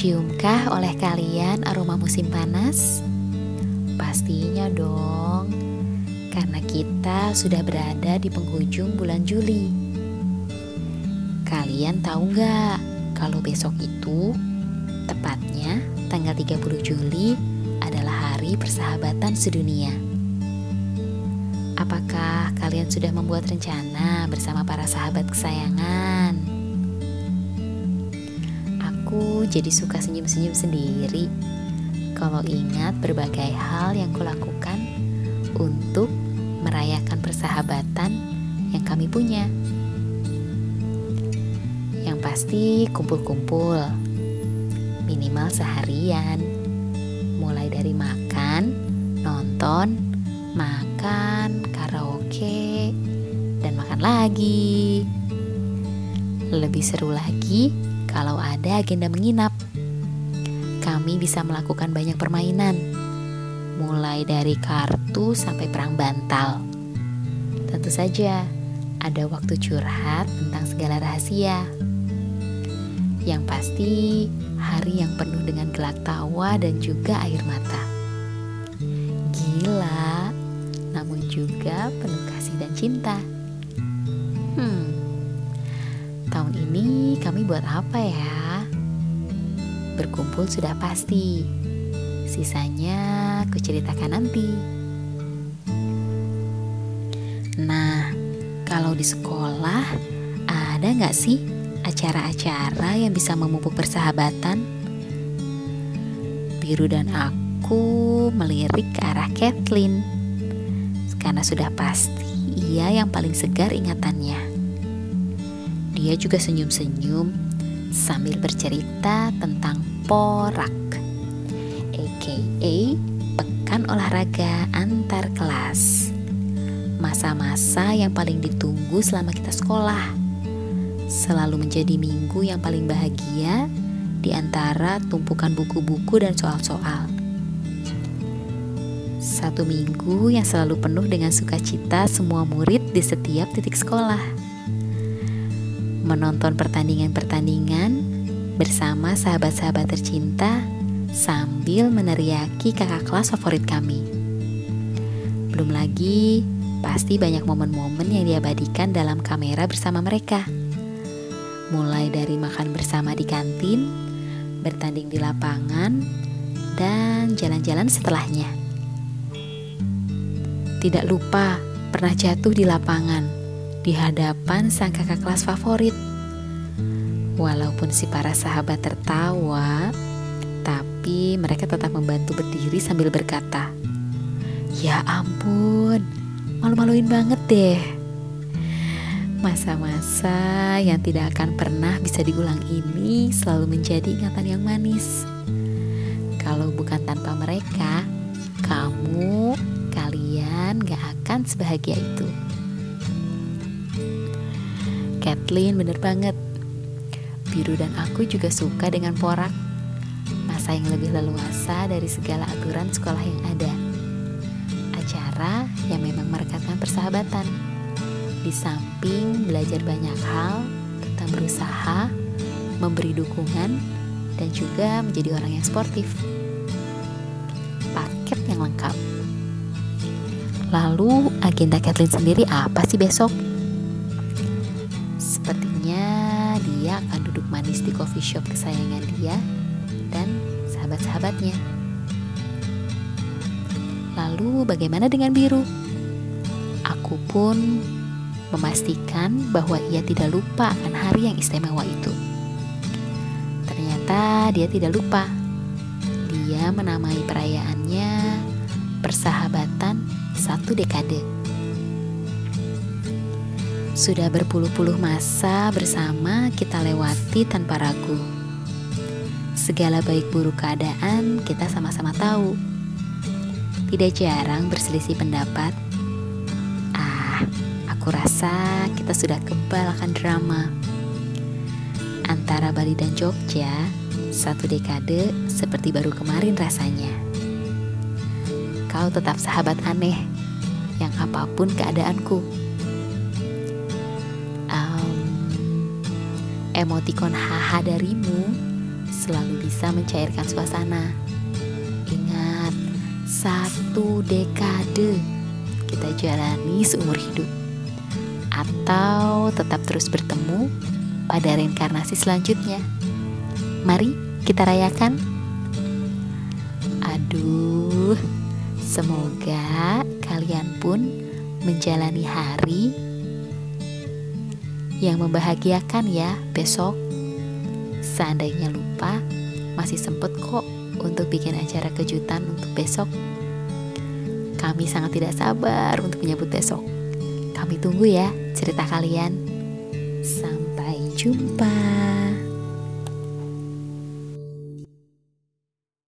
Terciumkah oleh kalian aroma musim panas? Pastinya dong, karena kita sudah berada di penghujung bulan Juli. Kalian tahu nggak kalau besok itu, tepatnya tanggal 30 Juli adalah hari persahabatan sedunia. Apakah kalian sudah membuat rencana bersama para sahabat kesayangan? Aku jadi suka senyum-senyum sendiri kalau ingat berbagai hal yang kulakukan untuk merayakan persahabatan yang kami punya. Yang pasti kumpul-kumpul, minimal seharian, mulai dari makan, nonton, makan, karaoke, dan makan lagi. Lebih seru lagi kalau ada agenda menginap kami bisa melakukan banyak permainan, mulai dari kartu sampai perang bantal. Tentu saja, ada waktu curhat tentang segala rahasia. Yang pasti, hari yang penuh dengan gelak tawa dan juga air mata. Gila, namun juga penuh kasih dan cinta. Hmm, kami buat apa ya? Berkumpul sudah pasti. Sisanya aku ceritakan nanti. Nah, kalau di sekolah ada nggak sih acara-acara yang bisa memupuk persahabatan? Biru dan aku melirik ke arah Kathleen karena sudah pasti ia yang paling segar ingatannya. Dia juga senyum-senyum sambil bercerita tentang porak, aka pekan olahraga antar kelas. Masa-masa yang paling ditunggu selama kita sekolah. Selalu menjadi minggu yang paling bahagia di antara tumpukan buku-buku dan soal-soal. Satu minggu yang selalu penuh dengan sukacita semua murid di setiap titik sekolah menonton pertandingan-pertandingan bersama sahabat-sahabat tercinta sambil meneriaki kakak kelas favorit kami. Belum lagi, pasti banyak momen-momen yang diabadikan dalam kamera bersama mereka. Mulai dari makan bersama di kantin, bertanding di lapangan, dan jalan-jalan setelahnya. Tidak lupa pernah jatuh di lapangan di hadapan sang kakak kelas favorit. Walaupun si para sahabat tertawa, tapi mereka tetap membantu berdiri sambil berkata, "Ya ampun, malu-maluin banget deh." Masa-masa yang tidak akan pernah bisa diulang ini selalu menjadi ingatan yang manis. Kalau bukan tanpa mereka, kamu, kalian gak akan sebahagia itu. Kathleen bener banget. Biru dan aku juga suka dengan porak. Masa yang lebih leluasa dari segala aturan sekolah yang ada. Acara yang memang merekatkan persahabatan. Di samping belajar banyak hal tentang berusaha, memberi dukungan, dan juga menjadi orang yang sportif. Paket yang lengkap. Lalu agenda Kathleen sendiri apa sih besok? Dia akan duduk manis di coffee shop kesayangan dia dan sahabat-sahabatnya. Lalu bagaimana dengan biru? Aku pun memastikan bahwa ia tidak lupa akan hari yang istimewa itu. Ternyata dia tidak lupa. Dia menamai perayaannya persahabatan satu dekade. Sudah berpuluh-puluh masa bersama kita lewati tanpa ragu. Segala baik buruk keadaan kita sama-sama tahu. Tidak jarang berselisih pendapat. Ah, aku rasa kita sudah kebal akan drama. Antara Bali dan Jogja, satu dekade seperti baru kemarin rasanya. Kau tetap sahabat aneh, yang apa pun keadaanku. Emotikon haha darimu selalu bisa mencairkan suasana. Ingat, satu dekade kita jalani seumur hidup. Atau tetap terus bertemu pada reinkarnasi selanjutnya. Mari kita rayakan. Aduh, semoga kalian pun menjalani hari yang membahagiakan ya besok. Seandainya lupa, masih sempet kok untuk bikin acara kejutan untuk besok. Kami sangat tidak sabar untuk menyambut besok. Kami tunggu ya cerita kalian. Sampai jumpa.